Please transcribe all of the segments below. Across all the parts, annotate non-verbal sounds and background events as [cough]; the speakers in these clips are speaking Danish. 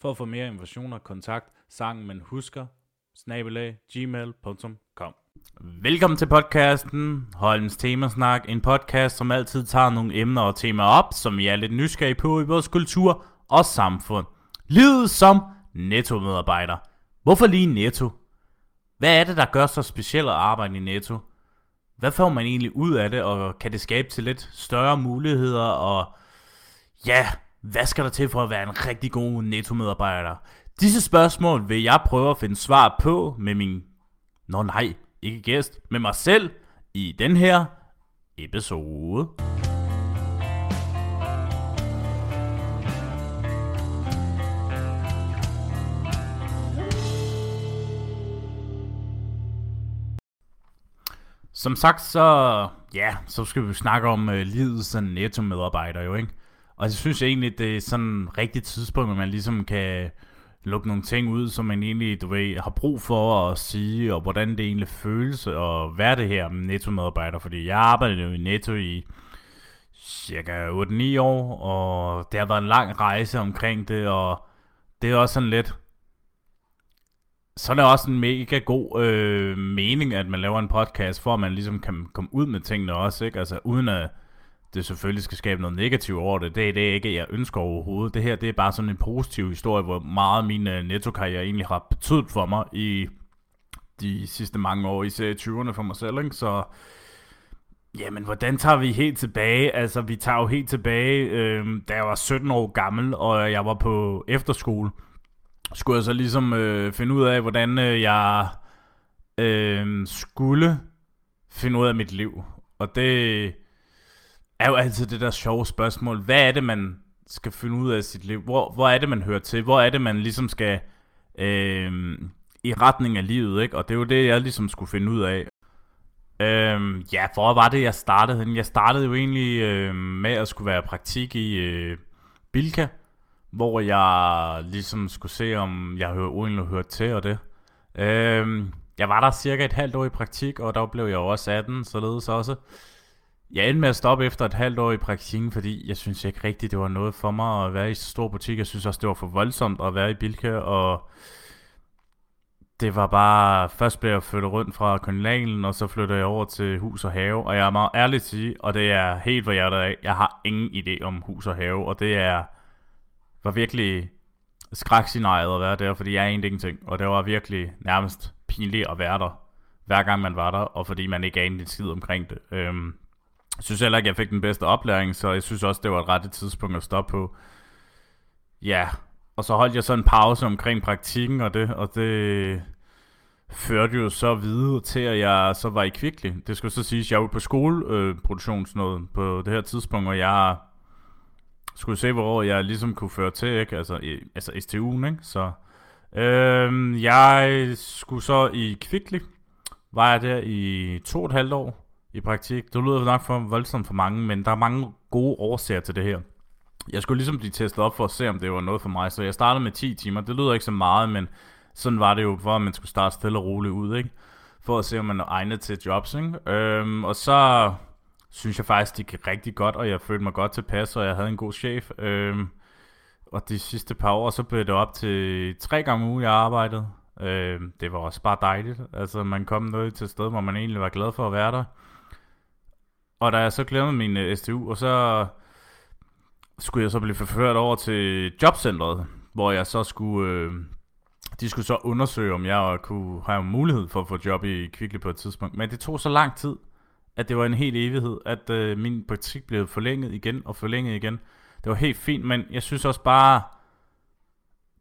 For at få mere informationer, kontakt sangen man husker, snabelag, gmail.com. Velkommen til podcasten Holms Temasnak, en podcast, som altid tager nogle emner og temaer op, som vi er lidt nysgerrige på i vores kultur og samfund. Livet som netto-medarbejder. Hvorfor lige netto? Hvad er det, der gør så specielt at arbejde i netto? Hvad får man egentlig ud af det, og kan det skabe til lidt større muligheder, og ja, hvad skal der til for at være en rigtig god netto-medarbejder? Disse spørgsmål vil jeg prøve at finde svar på med min... Nå nej, ikke gæst, med mig selv i den her episode. Som sagt, så, ja, så skal vi snakke om øh, livet som netto-medarbejder jo, ikke? Og jeg synes egentlig, det er sådan et rigtigt tidspunkt, hvor man ligesom kan lukke nogle ting ud, som man egentlig, du ved, har brug for at sige, og hvordan det egentlig føles at være det her netto-medarbejder. Fordi jeg arbejdede jo i Netto i cirka 8-9 år, og det har været en lang rejse omkring det, og det er også sådan lidt, så er det også en mega god øh, mening, at man laver en podcast, for at man ligesom kan komme ud med tingene også, ikke? Altså uden at det selvfølgelig skal skabe noget negativt over det. Det er det ikke, jeg ønsker overhovedet. Det her det er bare sådan en positiv historie, hvor meget min uh, nettokarriere egentlig har betydet for mig i de sidste mange år, især i 20'erne for mig selv. Ikke? Så jamen, hvordan tager vi helt tilbage? Altså, vi tager jo helt tilbage, øh, da jeg var 17 år gammel, og jeg var på efterskole. Skulle jeg så ligesom øh, finde ud af, hvordan øh, jeg øh, skulle finde ud af mit liv. Og det er jo altid det der sjove spørgsmål. Hvad er det, man skal finde ud af sit liv? Hvor, hvor er det, man hører til? Hvor er det, man ligesom skal øh, i retning af livet, ikke? Og det er jo det, jeg ligesom skulle finde ud af. Øh, ja, hvor var det, jeg startede Jeg startede jo egentlig øh, med at skulle være praktik i øh, Bilka, hvor jeg ligesom skulle se, om jeg egentlig hørte til og det. Øh, jeg var der cirka et halvt år i praktik, og der blev jeg også 18, således også. Jeg endte med at stoppe efter et halvt år i praktikken, fordi jeg synes ikke rigtigt, det var noget for mig at være i så stor butik. Jeg synes også, det var for voldsomt at være i Bilka, og det var bare, først blev jeg flyttet rundt fra kolonialen, og så flyttede jeg over til hus og have, og jeg er meget ærlig til sige, og det er helt for hjertet af, jeg har ingen idé om hus og have, og det er, var virkelig skrækscenariet at være der, fordi jeg er egentlig ingenting, og det var virkelig nærmest pinligt at være der, hver gang man var der, og fordi man ikke anede en skid omkring det. Øhm, jeg synes heller ikke, jeg fik den bedste oplæring, så jeg synes også, det var et rette tidspunkt at stoppe på. Ja, og så holdt jeg så en pause omkring praktikken, og det, og det førte jo så videre til, at jeg så var i Kvickly. Det skulle så sige, at jeg var på skoleproduktionsnået øh, på det her tidspunkt, og jeg skulle se, hvor jeg ligesom kunne føre til, ikke? Altså, i, altså STU'en, ikke? Så øh, jeg skulle så i Kvickly, var jeg der i to og et halvt år, i praktik. Det lyder nok for voldsomt for mange, men der er mange gode årsager til det her. Jeg skulle ligesom blive testet op for at se, om det var noget for mig, så jeg startede med 10 timer. Det lyder ikke så meget, men sådan var det jo, for at man skulle starte stille og roligt ud, ikke? For at se, om man er egnet til jobs, ikke? Øhm, og så synes jeg faktisk, det gik rigtig godt, og jeg følte mig godt tilpas, og jeg havde en god chef. Øhm, og de sidste par år, så blev det op til tre gange om ugen, jeg arbejdede. Øhm, det var også bare dejligt. Altså, man kom noget til et sted, hvor man egentlig var glad for at være der. Og da jeg så glemte min øh, STU, og så skulle jeg så blive forført over til jobcentret, hvor jeg så skulle... Øh, de skulle så undersøge, om jeg kunne have mulighed for at få job i Kvickly på et tidspunkt. Men det tog så lang tid, at det var en helt evighed, at øh, min praktik blev forlænget igen og forlænget igen. Det var helt fint, men jeg synes også bare,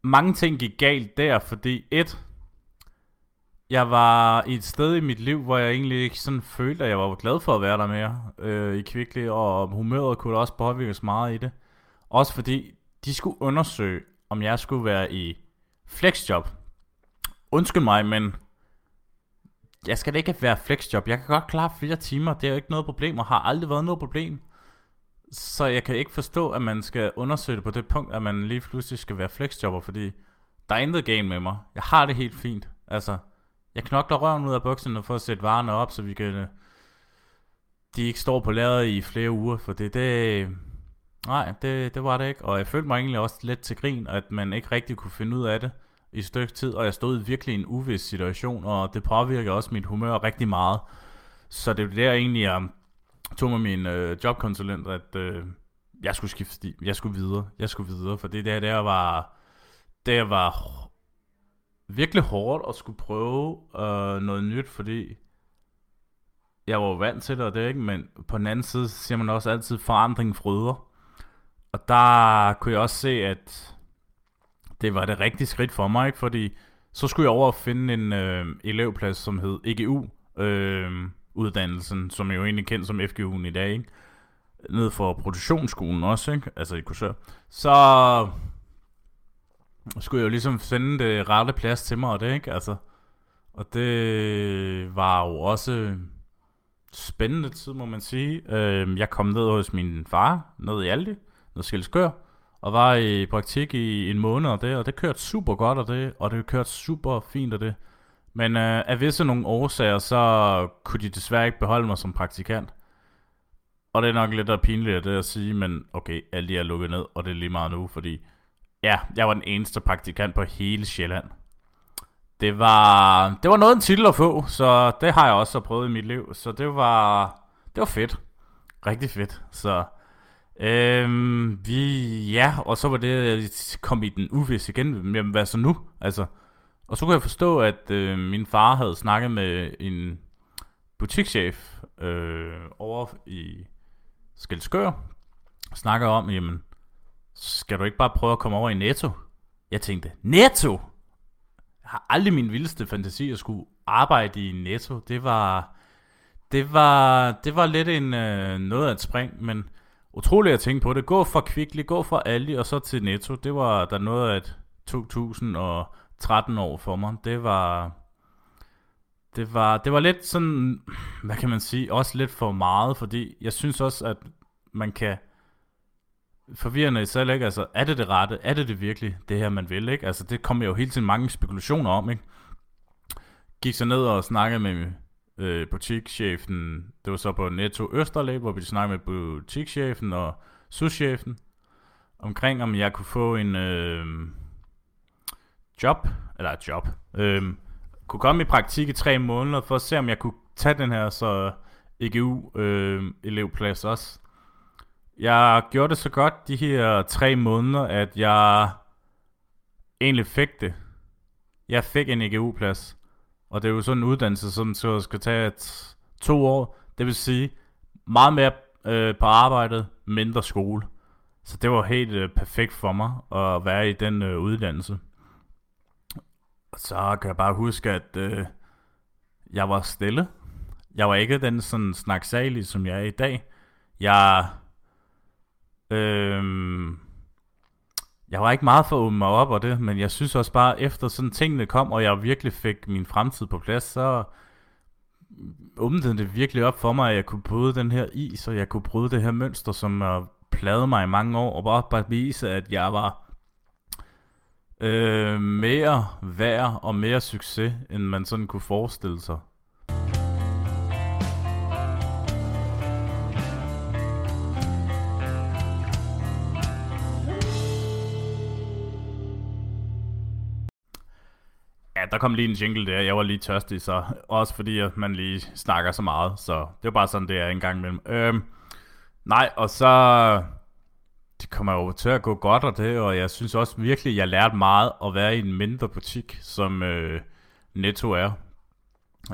mange ting gik galt der, fordi et, jeg var i et sted i mit liv, hvor jeg egentlig ikke sådan følte, at jeg var glad for at være der mere øh, i Kvickly, og humøret kunne også påvirkes meget i det. Også fordi de skulle undersøge, om jeg skulle være i flexjob. Undskyld mig, men jeg skal da ikke være flexjob. Jeg kan godt klare flere timer. Det er jo ikke noget problem, og har aldrig været noget problem. Så jeg kan ikke forstå, at man skal undersøge det på det punkt, at man lige pludselig skal være flexjobber, fordi der er intet game med mig. Jeg har det helt fint. Altså, jeg knokler røven ud af bukserne for at sætte varerne op, så vi kan... De ikke står på lageret i flere uger, for det, det... Nej, det, det var det ikke. Og jeg følte mig egentlig også lidt til grin, at man ikke rigtig kunne finde ud af det i et stykke tid, og jeg stod virkelig i en uvis situation, og det påvirker også mit humør rigtig meget. Så det var der egentlig, jeg tog med min øh, jobkonsulent, at øh, jeg skulle skifte, jeg skulle videre, jeg skulle videre, for det der, der var, det var virkelig hårdt at skulle prøve øh, noget nyt, fordi jeg var vant til det, og det ikke, men på den anden side siger man også altid, forandring fryder. Og der kunne jeg også se, at det var det rigtige skridt for mig, ikke? fordi så skulle jeg over og finde en øh, elevplads, som hed EGU, øh, uddannelsen, som jeg jo egentlig kendt som FGU'en i dag, ikke? ned for produktionsskolen også, ikke? altså i Kursør. Så skulle jeg jo ligesom finde det rette plads til mig, og det, ikke? Altså, og det var jo også spændende tid, må man sige. Øh, jeg kom ned hos min far, ned i Aldi, ned Skilskør, og var i praktik i en måned og det, og det kørte super godt og det, og det kørte super fint og det. Men øh, af visse nogle årsager, så kunne de desværre ikke beholde mig som praktikant. Og det er nok lidt af pinligt at det at sige, men okay, alle de er lukket ned, og det er lige meget nu, fordi ja, jeg var den eneste praktikant på hele Sjælland. Det var, det var noget en titel at få, så det har jeg også prøvet i mit liv, så det var, det var fedt. Rigtig fedt, så Øhm, vi, ja, og så var det, kom i den uvis igen, jamen hvad så nu? Altså, og så kunne jeg forstå, at øh, min far havde snakket med en butikschef øh, over i Skelskør, snakker om, jamen, skal du ikke bare prøve at komme over i Netto? Jeg tænkte, Netto? Jeg har aldrig min vildeste fantasi at skulle arbejde i Netto. Det var, det var, det var lidt en, øh, noget af et spring, men utroligt at tænke på det. Gå fra Kvickly, gå fra Aldi og så til Netto. Det var der noget af et 2013 år for mig. Det var, det var, det var lidt sådan, hvad kan man sige, også lidt for meget, fordi jeg synes også, at man kan forvirrende i selv, ikke? Altså, er det det rette? Er det det virkelig, det her, man vil, ikke? Altså, det kommer jo hele tiden mange spekulationer om, ikke? Gik så ned og snakkede med øh, butikschefen, det var så på Netto Østerlæg, hvor vi snakkede med butikschefen og souschefen, omkring om jeg kunne få en øh, job, eller et job, øh, kunne komme i praktik i tre måneder, for at se om jeg kunne tage den her så EGU øh, også. Jeg gjorde det så godt de her tre måneder, at jeg egentlig fik det. Jeg fik en EGU-plads. Og det er jo sådan en uddannelse, som så skal tage et, to år. Det vil sige, meget mere øh, på arbejdet, mindre skole. Så det var helt øh, perfekt for mig at være i den øh, uddannelse. Og så kan jeg bare huske, at øh, jeg var stille. Jeg var ikke den sådan snaksalige, som jeg er i dag. Jeg, Øhm, jeg var ikke meget for at åbne mig op og det, men jeg synes også bare, efter sådan tingene kom, og jeg virkelig fik min fremtid på plads, så åbnede det virkelig op for mig, at jeg kunne bryde den her is, og jeg kunne bryde det her mønster, som har pladet mig i mange år, og bare, bare vise, at jeg var øh, mere værd og mere succes, end man sådan kunne forestille sig. Der kom lige en jingle der. Jeg var lige tørstig, så også fordi at man lige snakker så meget. Så det var bare sådan, det er en gang imellem. Øhm, nej, og så... Det kommer jo til at gå godt og det, og jeg synes også virkelig, jeg lærte meget at være i en mindre butik, som øh, Netto er.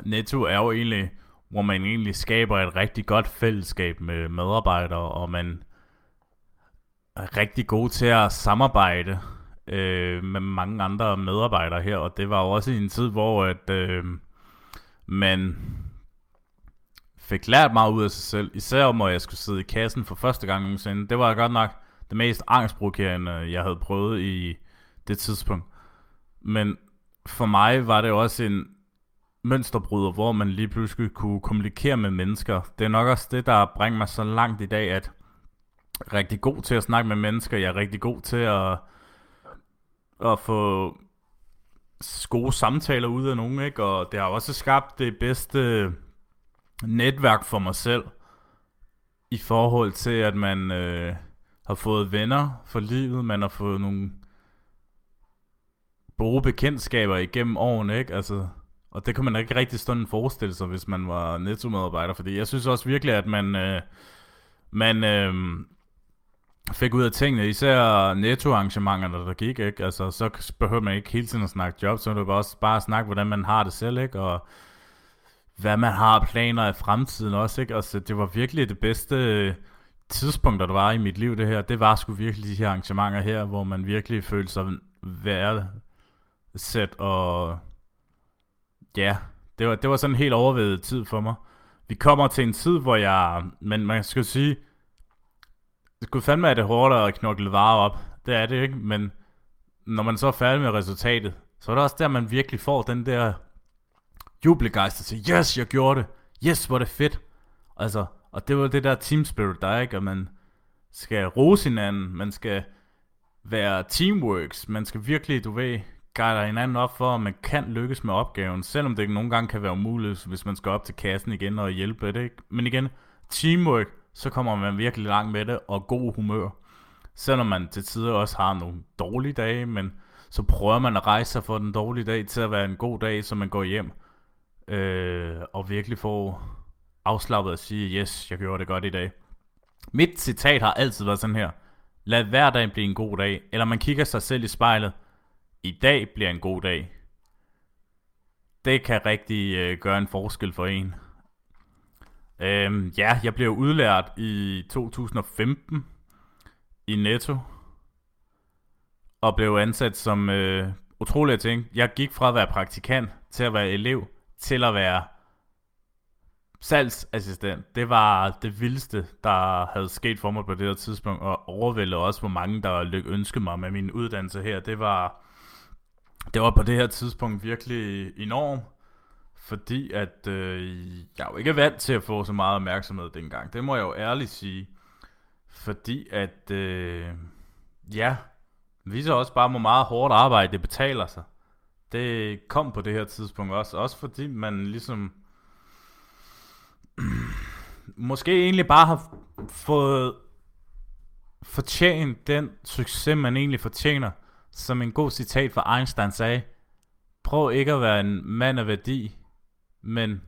Netto er jo egentlig, hvor man egentlig skaber et rigtig godt fællesskab med medarbejdere, og man er rigtig god til at samarbejde øh, med mange andre medarbejdere her, og det var jo også i en tid, hvor at, øh, man fik lært meget ud af sig selv, især om, at jeg skulle sidde i kassen for første gang nogensinde. Det var godt nok det mest angstprovokerende, jeg havde prøvet i det tidspunkt. Men for mig var det også en mønsterbryder, hvor man lige pludselig kunne kommunikere med mennesker. Det er nok også det, der bringer mig så langt i dag, at jeg er rigtig god til at snakke med mennesker. Jeg er rigtig god til at, at få gode samtaler ud af nogen, ikke? Og det har også skabt det bedste netværk for mig selv i forhold til, at man øh, har fået venner for livet, man har fået nogle gode bekendtskaber igennem årene, ikke? Altså, og det kan man ikke rigtig stå forestille sig, hvis man var netto-medarbejder, fordi jeg synes også virkelig, at man, øh, man øh, fik ud af tingene, især nettoarrangementerne, der gik, ikke? Altså, så behøver man ikke hele tiden at snakke job, så du det også bare at snakke, hvordan man har det selv, ikke? Og hvad man har planer i fremtiden også, ikke? Altså, det var virkelig det bedste tidspunkt, der var i mit liv, det her. Det var sgu virkelig de her arrangementer her, hvor man virkelig følte sig værdsat og ja, det var, det var sådan en helt overvejet tid for mig. Vi kommer til en tid, hvor jeg, men man skal sige, det skulle fandme af det hårdt at knokle varer op. Det er det ikke, men når man så er færdig med resultatet, så er det også der, man virkelig får den der jubelgejst til, yes, jeg gjorde det. Yes, hvor det fedt. Altså, og det var det der team spirit, der er, ikke? Og man skal rose hinanden, man skal være teamworks, man skal virkelig, du ved, guider hinanden op for, at man kan lykkes med opgaven, selvom det nogle gange kan være umuligt, hvis man skal op til kassen igen og hjælpe det. Ikke? Men igen, teamwork, så kommer man virkelig langt med det, og god humør. Selvom man til tider også har nogle dårlige dage, men så prøver man at rejse sig for den dårlige dag til at være en god dag, så man går hjem øh, og virkelig får afslappet at sige, yes, jeg gjorde det godt i dag. Mit citat har altid været sådan her. Lad hver dag blive en god dag. Eller man kigger sig selv i spejlet i dag bliver en god dag. Det kan rigtig øh, gøre en forskel for en. Øhm, ja, jeg blev udlært i 2015 i Netto. Og blev ansat som øh, utrolig ting. Jeg gik fra at være praktikant til at være elev til at være salgsassistent. Det var det vildeste, der havde sket for mig på det her tidspunkt, og overvældede også, hvor mange der ønskede mig med min uddannelse her. Det var det var på det her tidspunkt virkelig enormt, fordi at øh, jeg jo ikke er vant til at få så meget opmærksomhed dengang. Det må jeg jo ærligt sige. Fordi at, øh, ja, viser også bare, hvor meget hårdt arbejde det betaler sig. Det kom på det her tidspunkt også. Også fordi man ligesom, [clears throat] måske egentlig bare har fået fortjent den succes, man egentlig fortjener som en god citat fra Einstein sagde, prøv ikke at være en mand af værdi, men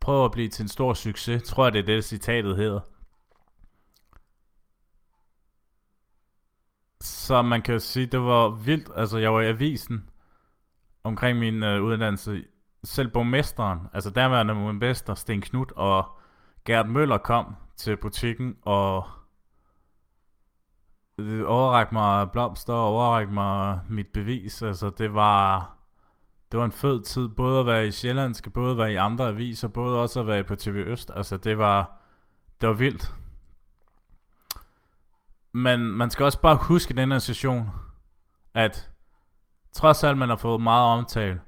prøv at blive til en stor succes. Tror jeg, det er det, citatet hedder. Så man kan jo sige, det var vildt. Altså, jeg var i avisen omkring min øh, uddannelse. Selv borgmesteren, altså derværende borgmester Sten Knut og Gert Møller kom til butikken og det mig blomster, og mig mit bevis. Altså, det var, det var en fed tid, både at være i Sjællandske, både at være i andre aviser, både også at være på TV Øst. Altså, det var, det var vildt. Men man skal også bare huske i den her session, at trods alt man har fået meget omtale,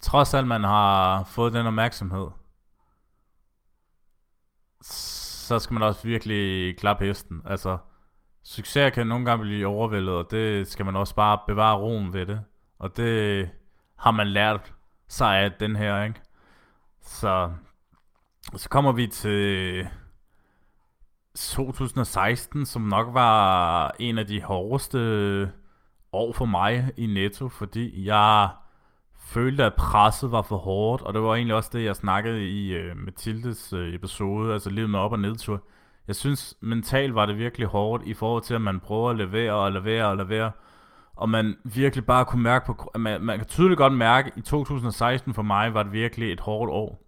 trods alt man har fået den opmærksomhed, så skal man også virkelig klappe hesten. Altså, Succes kan nogle gange blive overvældet, og det skal man også bare bevare roen ved det. Og det har man lært sig af den her, ikke? Så, så kommer vi til 2016, som nok var en af de hårdeste år for mig i Netto, fordi jeg følte, at presset var for hårdt, og det var egentlig også det, jeg snakkede i uh, Mathildes uh, episode, altså livet med op- og nedtur jeg synes mentalt var det virkelig hårdt i forhold til, at man prøver at levere og levere og levere. Og man virkelig bare kunne mærke på, man, man kan tydeligt godt mærke, at i 2016 for mig var det virkelig et hårdt år.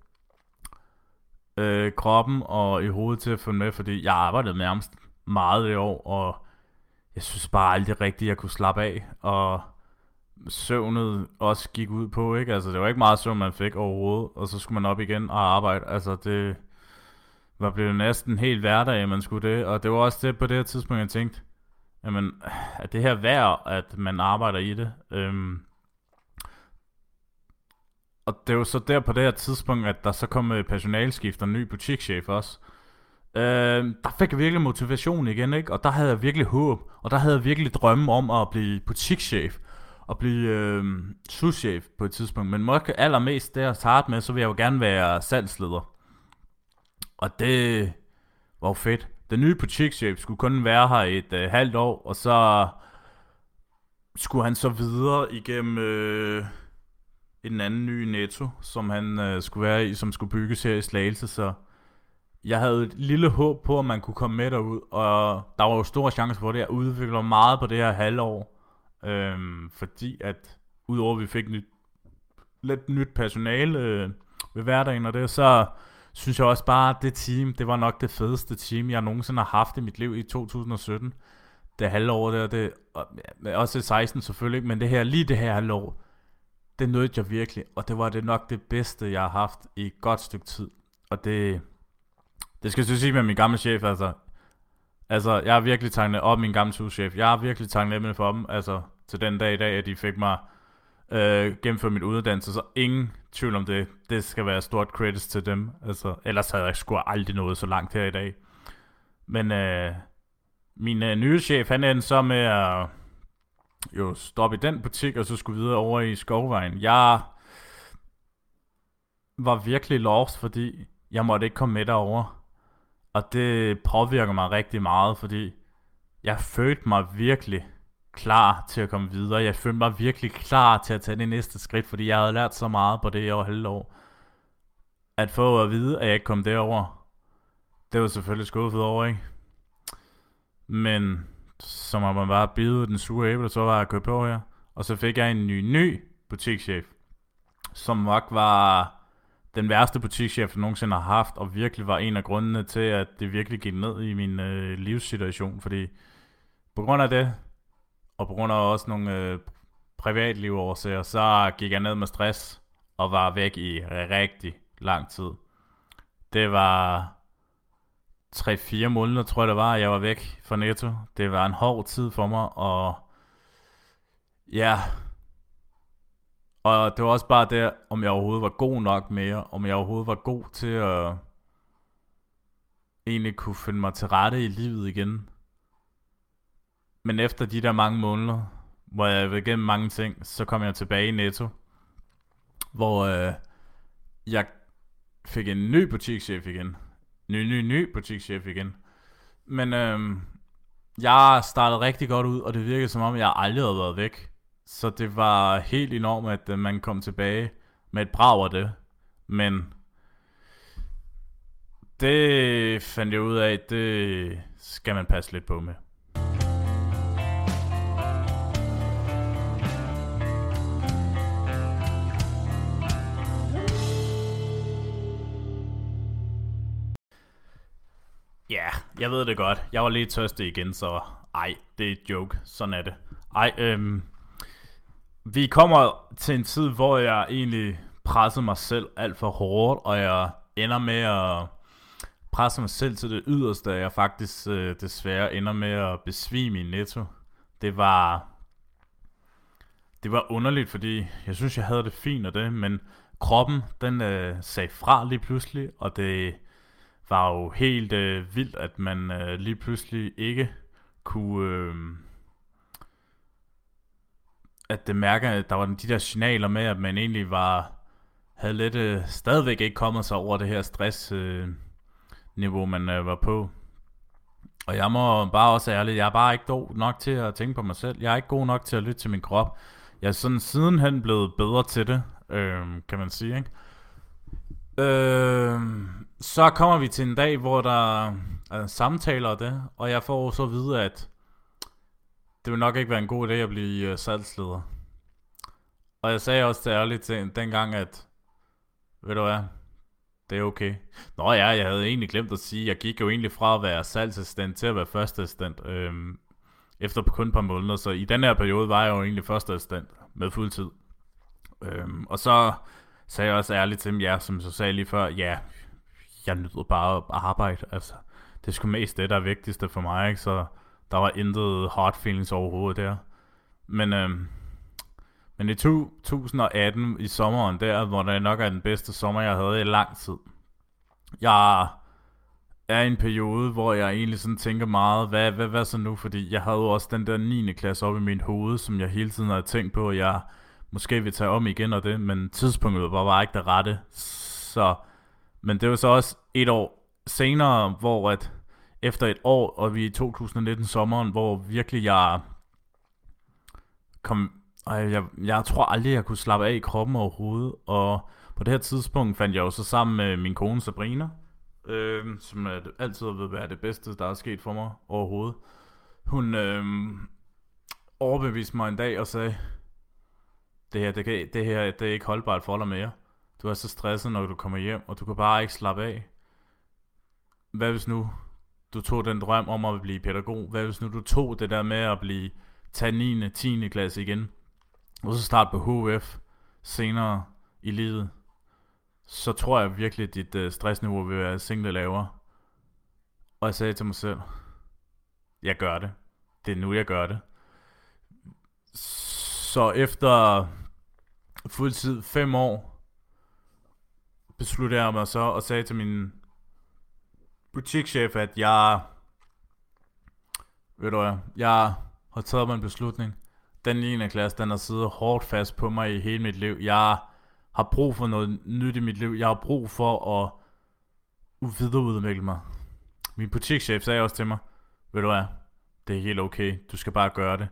Øh, kroppen og i hovedet til at følge med, fordi jeg arbejdede nærmest meget det år, og jeg synes bare aldrig rigtigt, at jeg kunne slappe af. Og søvnet også gik ud på, ikke? Altså, det var ikke meget søvn, man fik overhovedet, og så skulle man op igen og arbejde. Altså, det, var blevet næsten helt hverdag, man skulle det. Og det var også det på det her tidspunkt, jeg tænkte, jamen, er det her værd, at man arbejder i det? Øhm, og det var så der på det her tidspunkt, at der så kom personalskift og en ny butikschef også. Øh, der fik jeg virkelig motivation igen, ikke? Og der havde jeg virkelig håb, og der havde jeg virkelig drømme om at blive butikschef og blive øh, souschef på et tidspunkt. Men måske allermest det at starte med, så vil jeg jo gerne være salgsleder. Og det var jo fedt. Den nye på Chickshape skulle kun være her et øh, halvt år, og så skulle han så videre igennem øh, en anden ny netto, som han øh, skulle være i, som skulle bygges her i Slagelse, så jeg havde et lille håb på, at man kunne komme med derud, og der var jo store chancer for det. Jeg udvikler meget på det her halvår, øhm, fordi at udover at vi fik nyt, lidt nyt personale øh, ved hverdagen og det, så synes jeg også bare, at det team, det var nok det fedeste team, jeg nogensinde har haft i mit liv i 2017. Det halvår der, det, og, også i 16 selvfølgelig, men det her, lige det her halvår, det nødte jeg virkelig, og det var det nok det bedste, jeg har haft i et godt stykke tid. Og det, det skal jeg sige med min gamle chef, altså. Altså, jeg er virkelig taknemmelig op min gamle chef. Jeg er virkelig taknemmelig for dem, altså, til den dag i dag, at de fik mig øh, gennemført min uddannelse, så ingen tvivl om det. Det skal være stort credits til dem. Altså, ellers havde jeg sgu aldrig nået så langt her i dag. Men øh, min øh, nye chef, han endte så med at jo stoppe i den butik, og så skulle videre over i Skovvejen. Jeg var virkelig lost, fordi jeg måtte ikke komme med derover. Og det påvirker mig rigtig meget, fordi jeg følte mig virkelig klar til at komme videre. Jeg følte mig virkelig klar til at tage det næste skridt, fordi jeg havde lært så meget på det over år. At få at vide, at jeg ikke kom derover, det var selvfølgelig skuffet over, ikke? Men så må man bare bide den sure æble, så var jeg købt på her. Og så fik jeg en ny, ny butikschef, som nok var den værste butikschef, jeg nogensinde har haft, og virkelig var en af grundene til, at det virkelig gik ned i min øh, livssituation, fordi på grund af det, og på grund af også nogle øh, privatlivårsager, så gik jeg ned med stress, og var væk i rigtig lang tid. Det var 3-4 måneder, tror jeg det var, jeg var væk fra Netto. Det var en hård tid for mig, og ja, og det var også bare det, om jeg overhovedet var god nok mere, om jeg overhovedet var god til at egentlig kunne finde mig til rette i livet igen. Men efter de der mange måneder, hvor jeg var igennem mange ting, så kom jeg tilbage i Netto, hvor øh, jeg fik en ny butikschef igen. Ny, ny, ny butikschef igen. Men øh, jeg startede rigtig godt ud, og det virkede som om, jeg aldrig havde været væk. Så det var helt enormt, at øh, man kom tilbage med et brag af det. Men det fandt jeg ud af, det skal man passe lidt på med. Jeg ved det godt. Jeg var lidt tørstig igen, så ej, det er et joke. Sådan er det. Ej, øhm, vi kommer til en tid, hvor jeg egentlig presser mig selv alt for hårdt, og jeg ender med at presse mig selv til det yderste, og jeg faktisk øh, desværre ender med at besvime i netto. Det var, det var underligt, fordi jeg synes, jeg havde det fint og det, men kroppen, den øh, sagde fra lige pludselig, og det var jo helt øh, vildt, at man øh, lige pludselig ikke kunne... Øh, at det mærker, at der var de der signaler med, at man egentlig var, havde lidt øh, stadigvæk ikke kommet sig over det her stress øh, niveau, man øh, var på. Og jeg må bare også ærligt, jeg er bare ikke god nok til at tænke på mig selv. Jeg er ikke god nok til at lytte til min krop. Jeg er sådan sidenhen blevet bedre til det, øh, kan man sige, ikke? Øh, så kommer vi til en dag, hvor der er samtaler og det, og jeg får så at vide, at det vil nok ikke være en god idé at blive øh, salgsleder. Og jeg sagde også ærligt til dengang, at ved du hvad, det er okay. Nå ja, jeg havde egentlig glemt at sige, jeg gik jo egentlig fra at være salgsassistent til at være førsteassistent. Øhm, efter kun et par måneder, så i den her periode var jeg jo egentlig førsteassistent med fuld tid. Øhm, og så sagde også ærligt til dem, ja, som så sagde lige før, ja, jeg nyder bare at arbejde, altså. Det er sgu mest det, der er vigtigste for mig, ikke? Så Der var intet hard feelings overhovedet der. Men, øhm, men i 2018, i sommeren der, hvor det nok er den bedste sommer, jeg havde i lang tid. Jeg er i en periode, hvor jeg egentlig sådan tænker meget, hvad, hvad, hvad så nu? Fordi jeg havde jo også den der 9. klasse op i mit hoved, som jeg hele tiden havde tænkt på, at jeg måske vil tage om igen og det, men tidspunktet var bare ikke det rette. Så, men det var så også et år senere, hvor at efter et år, og vi i 2019 sommeren, hvor virkelig jeg kom, ej, jeg, jeg tror aldrig, jeg kunne slappe af i kroppen overhovedet, og på det her tidspunkt fandt jeg jo så sammen med min kone Sabrina, øh, som er, altid vil være det bedste, der er sket for mig overhovedet. Hun øh, overbeviste mig en dag og sagde, det her, det, kan, det her det er ikke holdbart for dig mere. Du er så stresset, når du kommer hjem, og du kan bare ikke slappe af. Hvad hvis nu du tog den drøm om at blive pædagog? Hvad hvis nu du tog det der med at blive tage 9. 10. klasse igen, og så starte på HF senere i livet? Så tror jeg virkelig, at dit øh, stressniveau vil være single lavere. Og jeg sagde til mig selv, jeg gør det. Det er nu, jeg gør det. Så efter fuldtid fem år, besluttede jeg mig så og sagde til min butikschef, at jeg, ved du hvad, jeg har taget mig en beslutning. Den 9. klasse, den har siddet hårdt fast på mig i hele mit liv. Jeg har brug for noget nyt i mit liv. Jeg har brug for at videreudvikle mig. Min butikschef sagde også til mig, ved du hvad, det er helt okay, du skal bare gøre det.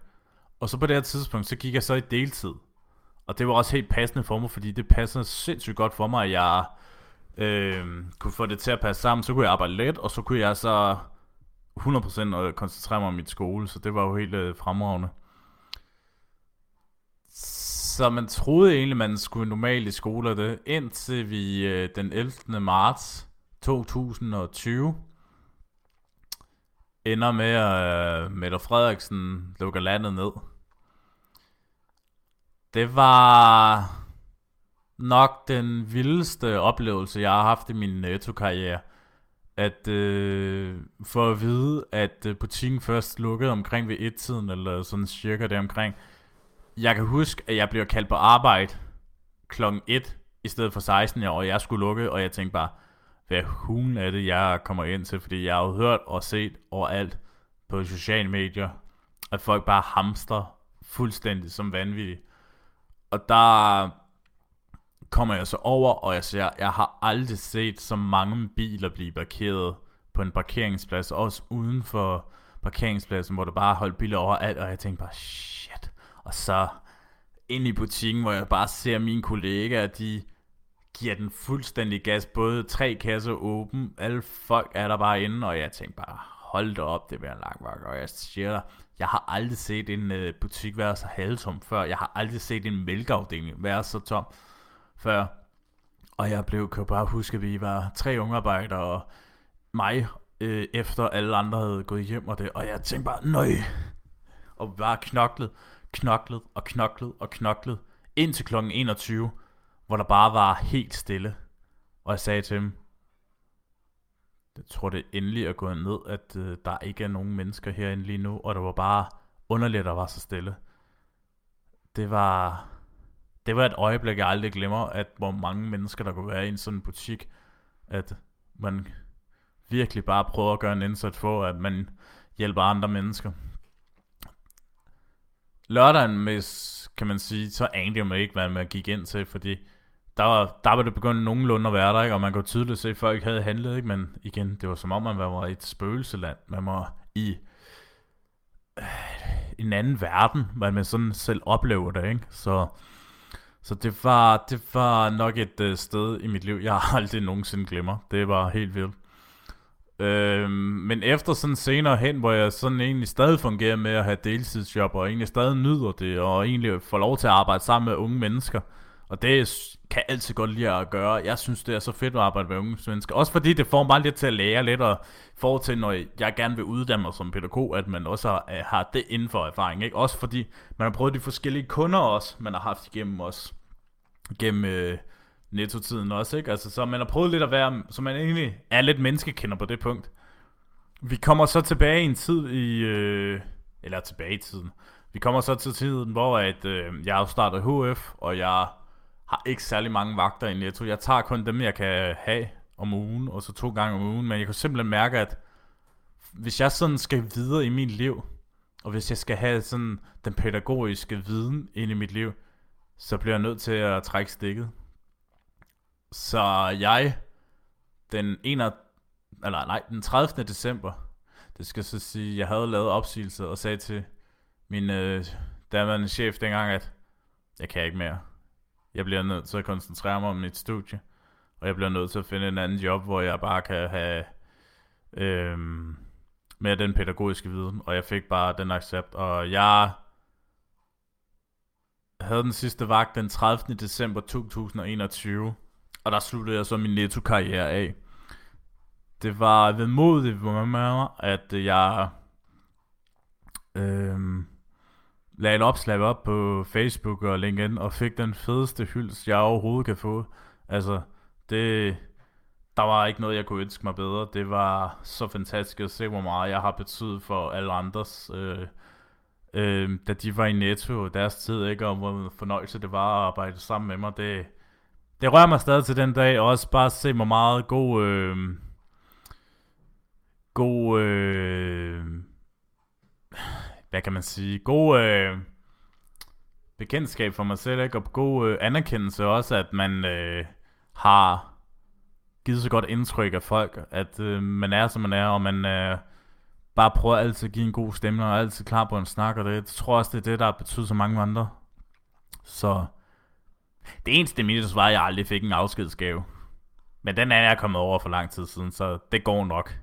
Og så på det her tidspunkt, så gik jeg så i deltid. Og det var også helt passende for mig, fordi det passer sindssygt godt for mig, at jeg øh, kunne få det til at passe sammen. Så kunne jeg arbejde let, og så kunne jeg så 100% øh, koncentrere mig om mit skole, så det var jo helt øh, fremragende. Så man troede egentlig, man skulle normalt i skole det, indtil vi øh, den 11. marts 2020 ender med, at øh, Mette Frederiksen lukker landet ned. Det var nok den vildeste oplevelse, jeg har haft i min netto-karriere. At øh, for at vide, at øh, butikken først lukkede omkring ved et-tiden, eller sådan cirka det omkring. Jeg kan huske, at jeg blev kaldt på arbejde klokken 1 i stedet for 16 år, og jeg skulle lukke, og jeg tænkte bare, hvad hun er det, jeg kommer ind til, fordi jeg har jo hørt og set overalt på sociale medier, at folk bare hamster fuldstændig som vanvittigt. Og der kommer jeg så over, og jeg ser, jeg har aldrig set så mange biler blive parkeret på en parkeringsplads, også uden for parkeringspladsen, hvor der bare holdt biler overalt, og jeg tænkte bare, shit. Og så ind i butikken, hvor jeg bare ser mine kollegaer, de giver den fuldstændig gas, både tre kasser åben, alle folk er der bare inde, og jeg tænkte bare, hold da op, det bliver en lang vagt, og jeg siger dig, jeg har aldrig set en uh, butik være så halvtom før, jeg har aldrig set en mælkeafdeling være så tom før, og jeg blev, kan bare huske, at vi var tre ungearbejdere, og mig, øh, efter alle andre havde gået hjem og det, og jeg tænkte bare, nøj, og bare knoklet, knoklet og knoklet og knoklet, indtil klokken 21, hvor der bare var helt stille. Og jeg sagde til dem, jeg tror det endelig er gået ned, at øh, der ikke er nogen mennesker herinde lige nu, og det var bare underligt, at der var så stille. Det var, det var et øjeblik, jeg aldrig glemmer, at hvor mange mennesker, der kunne være i en sådan butik, at man virkelig bare prøver at gøre en indsats for, at man hjælper andre mennesker. Lørdagen, med, kan man sige, så anede jeg mig ikke, hvad man gik ind til, fordi der var, der var det begyndt nogenlunde at være der, ikke? og man kunne tydeligt se, at folk havde handlet, ikke? men igen, det var som om, man var i et spøgelseland. Man var i øh, en anden verden, hvad man sådan selv oplever det. Ikke? Så, så det, var, det var nok et øh, sted i mit liv, jeg [laughs] aldrig nogensinde glemmer. Det var helt vildt. Øh, men efter sådan senere hen, hvor jeg sådan egentlig stadig fungerer med at have deltidsjob, og egentlig stadig nyder det, og egentlig får lov til at arbejde sammen med unge mennesker, og det kan altid godt lide at gøre. Jeg synes, det er så fedt at arbejde med unge mennesker. Også fordi det får mig lidt til at lære lidt, og forhold til, når jeg gerne vil uddanne mig som pædagog, at man også har, øh, har det inden for erfaring. Ikke? Også fordi man har prøvet de forskellige kunder også, man har haft igennem os. Gennem øh, netto-tiden også, ikke? Altså, så man har prøvet lidt at være, så man egentlig er lidt menneskekender på det punkt. vi kommer så tilbage i en tid i... Øh, eller tilbage i tiden. Vi kommer så til tiden, hvor at, øh, jeg har startet HF, og jeg har ikke særlig mange vagter i Netto. Jeg tager kun dem, jeg kan have om ugen, og så to gange om ugen. Men jeg kan simpelthen mærke, at hvis jeg sådan skal videre i mit liv, og hvis jeg skal have sådan den pædagogiske viden ind i mit liv, så bliver jeg nødt til at trække stikket. Så jeg, den 1. eller nej, den 30. december, det skal så sige, jeg havde lavet opsigelse og sagde til min øh, daværende chef dengang, at jeg kan ikke mere. Jeg bliver nødt til at koncentrere mig om mit studie, og jeg bliver nødt til at finde en anden job, hvor jeg bare kan have øh, med den pædagogiske viden, og jeg fik bare den accept, og jeg havde den sidste vagt den 30. december 2021, og der sluttede jeg så min netto-karriere af. Det var vedmodigt for mig, at jeg øh, lagde et opslag op på Facebook og LinkedIn, og fik den fedeste hyldest, jeg overhovedet kan få. Altså, det, der var ikke noget, jeg kunne ønske mig bedre. Det var så fantastisk at se, hvor meget jeg har betydet for alle andres, øh, øh, da de var i Netto deres tid, ikke? og hvor fornøjelse det var at arbejde sammen med mig. Det, det rører mig stadig til den dag, og også bare se, hvor meget god... Øh, god... Øh, hvad kan man sige? God... Øh, bekendtskab for mig selv, ikke? og god øh, anerkendelse også, at man øh, har givet så godt indtryk af folk, at øh, man er, som man er, og man øh, bare prøver altid at give en god stemning, og er altid klar på en snak, og det, jeg tror også, det er det, der betyder så mange andre. Så det eneste minus var, at jeg aldrig fik en afskedsgave. Men den er jeg kommet over for lang tid siden, så det går nok.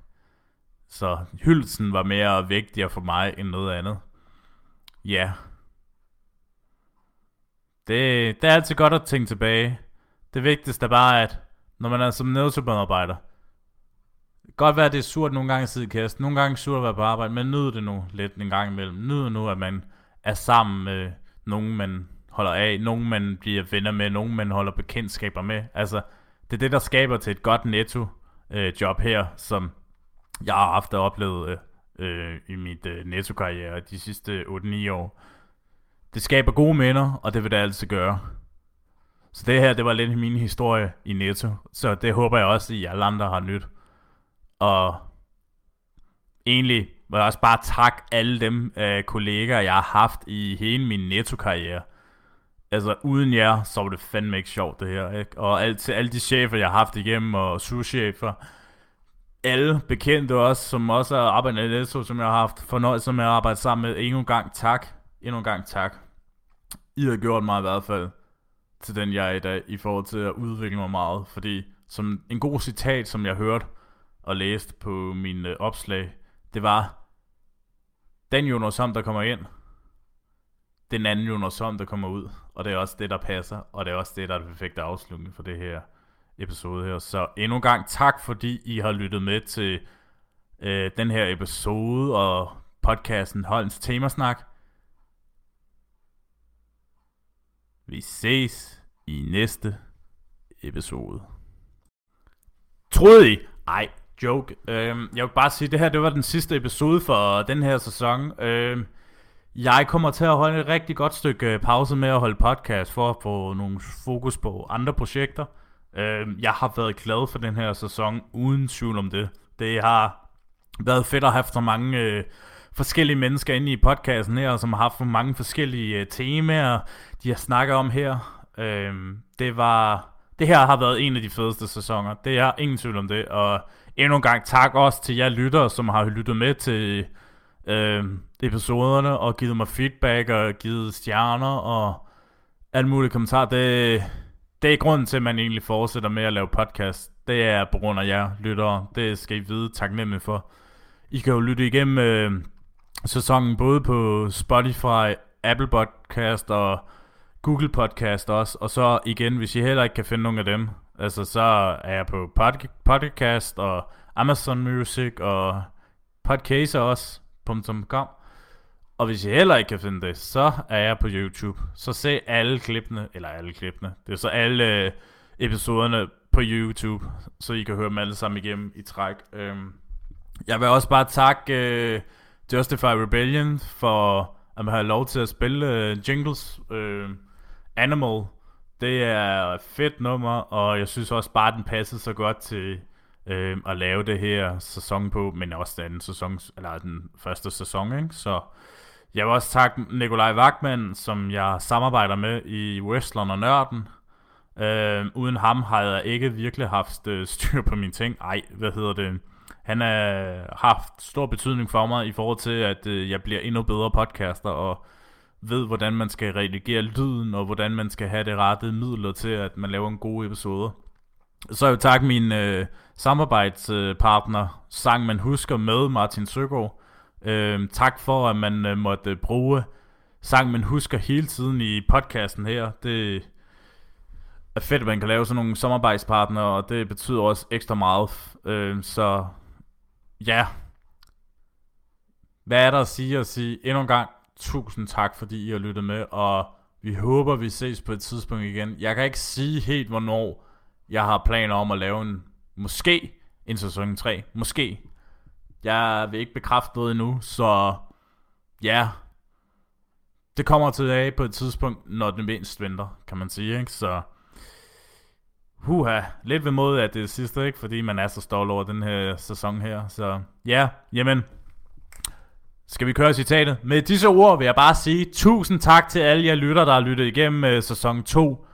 Så hyldelsen var mere vigtigere for mig end noget andet. Ja. Det, det er altid godt at tænke tilbage. Det vigtigste er bare, at når man er som nødsuperarbejder, godt være, at det er surt nogle gange at sidde i kast, nogle gange surt at være på arbejde, men nyd det nu lidt en gang imellem. Nyd nu, at man er sammen med nogen, man holder af, nogen man bliver venner med, nogen man holder bekendtskaber med. Altså, det er det, der skaber til et godt netto øh, job her, som jeg har haft og oplevet øh, i mit øh, netto-karriere de sidste 8-9 år. Det skaber gode minder, og det vil det altid gøre. Så det her, det var lidt min historie i Netto. Så det håber jeg også, at I alle andre har nyt. Og egentlig vil jeg også bare takke alle dem øh, kollegaer, jeg har haft i hele min Netto-karriere. Altså uden jer, så var det fandme ikke sjovt det her. Ikke? Og alt, til alle de chefer, jeg har haft igennem, og souschefer, alle bekendte også, som også har arbejdet i Netto, som jeg har haft fornøjelse med at arbejde sammen med. Endnu en gang tak. Endnu en gang tak. I har gjort mig i hvert fald til den, jeg er i dag, i forhold til at udvikle mig meget. Fordi som en god citat, som jeg hørte og læste på min øh, opslag, det var, den Jonas som der kommer ind, den anden Jonas Ham, der kommer ud. Og det er også det, der passer, og det er også det, der er det perfekte afslutning for det her episode her. Så endnu en gang tak, fordi I har lyttet med til øh, den her episode og podcasten Holdens Temasnak. Vi ses i næste episode. Troede I? Ej, joke. Øhm, jeg vil bare sige, at det her det var den sidste episode for den her sæson. Øhm, jeg kommer til at holde et rigtig godt stykke øh, pause med at holde podcast for at få nogle fokus på andre projekter. Øh, jeg har været glad for den her sæson, uden tvivl om det. Det har været fedt at have så mange øh, forskellige mennesker inde i podcasten her, som har haft mange forskellige øh, temaer, de har snakket om her. Øh, det var... Det her har været en af de fedeste sæsoner. Det er ingen tvivl om det. Og endnu en gang tak også til jer lyttere, som har lyttet med til øh, episoderne og givet mig feedback og givet stjerner og alt muligt kommentarer. Det, det er grunden til, at man egentlig fortsætter med at lave podcast. Det er på grund af jer lyttere. Det skal I vide taknemmelig for. I kan jo lytte igennem øh, sæsonen både på Spotify, Apple Podcast og Google Podcast også. Og så igen, hvis I heller ikke kan finde nogen af dem, altså så er jeg på pod- podcast og Amazon Music og podcaster også.com. Og hvis I heller ikke kan finde det, så er jeg på YouTube. Så se alle klippene, eller alle klippene, det er så alle øh, episoderne på YouTube, så I kan høre dem alle sammen igennem i træk. Øhm, Jeg vil også bare takke øh, Justify Rebellion for at man har lov til at spille øh, jingles. øh, Animal, det er et fedt nummer, og jeg synes også bare, den passer så godt til øh, at lave det her sæson på, men også den sæson, eller den første sæson, ikke? Så jeg vil også takke Nikolaj Wagman, som jeg samarbejder med i Wrestleren og Nørden. Øh, uden ham har jeg ikke virkelig haft uh, styr på mine ting. Ej, hvad hedder det? Han har haft stor betydning for mig i forhold til, at uh, jeg bliver endnu bedre podcaster, og ved, hvordan man skal redigere lyden, og hvordan man skal have det rette midler til, at man laver en god episode. Så jeg vil takke min øh, samarbejdspartner, Sang Man Husker med Martin Søgaard. Uh, tak for, at man øh, måtte øh, bruge Sang Man Husker hele tiden i podcasten her. Det er fedt, at man kan lave sådan nogle samarbejdspartnere, og det betyder også ekstra meget. Øh, så ja, hvad er der at sige at sige endnu en gang tusind tak, fordi I har lyttet med, og vi håber, vi ses på et tidspunkt igen. Jeg kan ikke sige helt, hvornår jeg har planer om at lave en, måske en sæson 3, måske. Jeg vil ikke bekræfte noget endnu, så ja, det kommer tilbage på et tidspunkt, når den mindst venter, kan man sige, ikke? Så Huha, lidt ved måde at det er sidste, ikke? Fordi man er så stolt over den her sæson her. Så ja, jamen. Skal vi køre citatet? Med disse ord vil jeg bare sige tusind tak til alle jer lytter, der har lyttet igennem øh, sæson 2.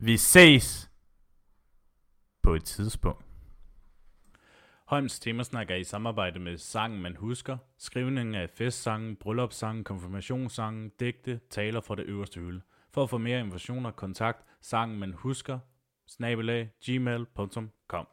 Vi ses på et tidspunkt. Holms Temasnak er i samarbejde med Sangen Man Husker, skrivningen af festsangen, bryllupssangen, konfirmationssangen, digte, taler fra det øverste hylde. For at få mere informationer, kontakt, sangen man husker, snabelag, gmail.com.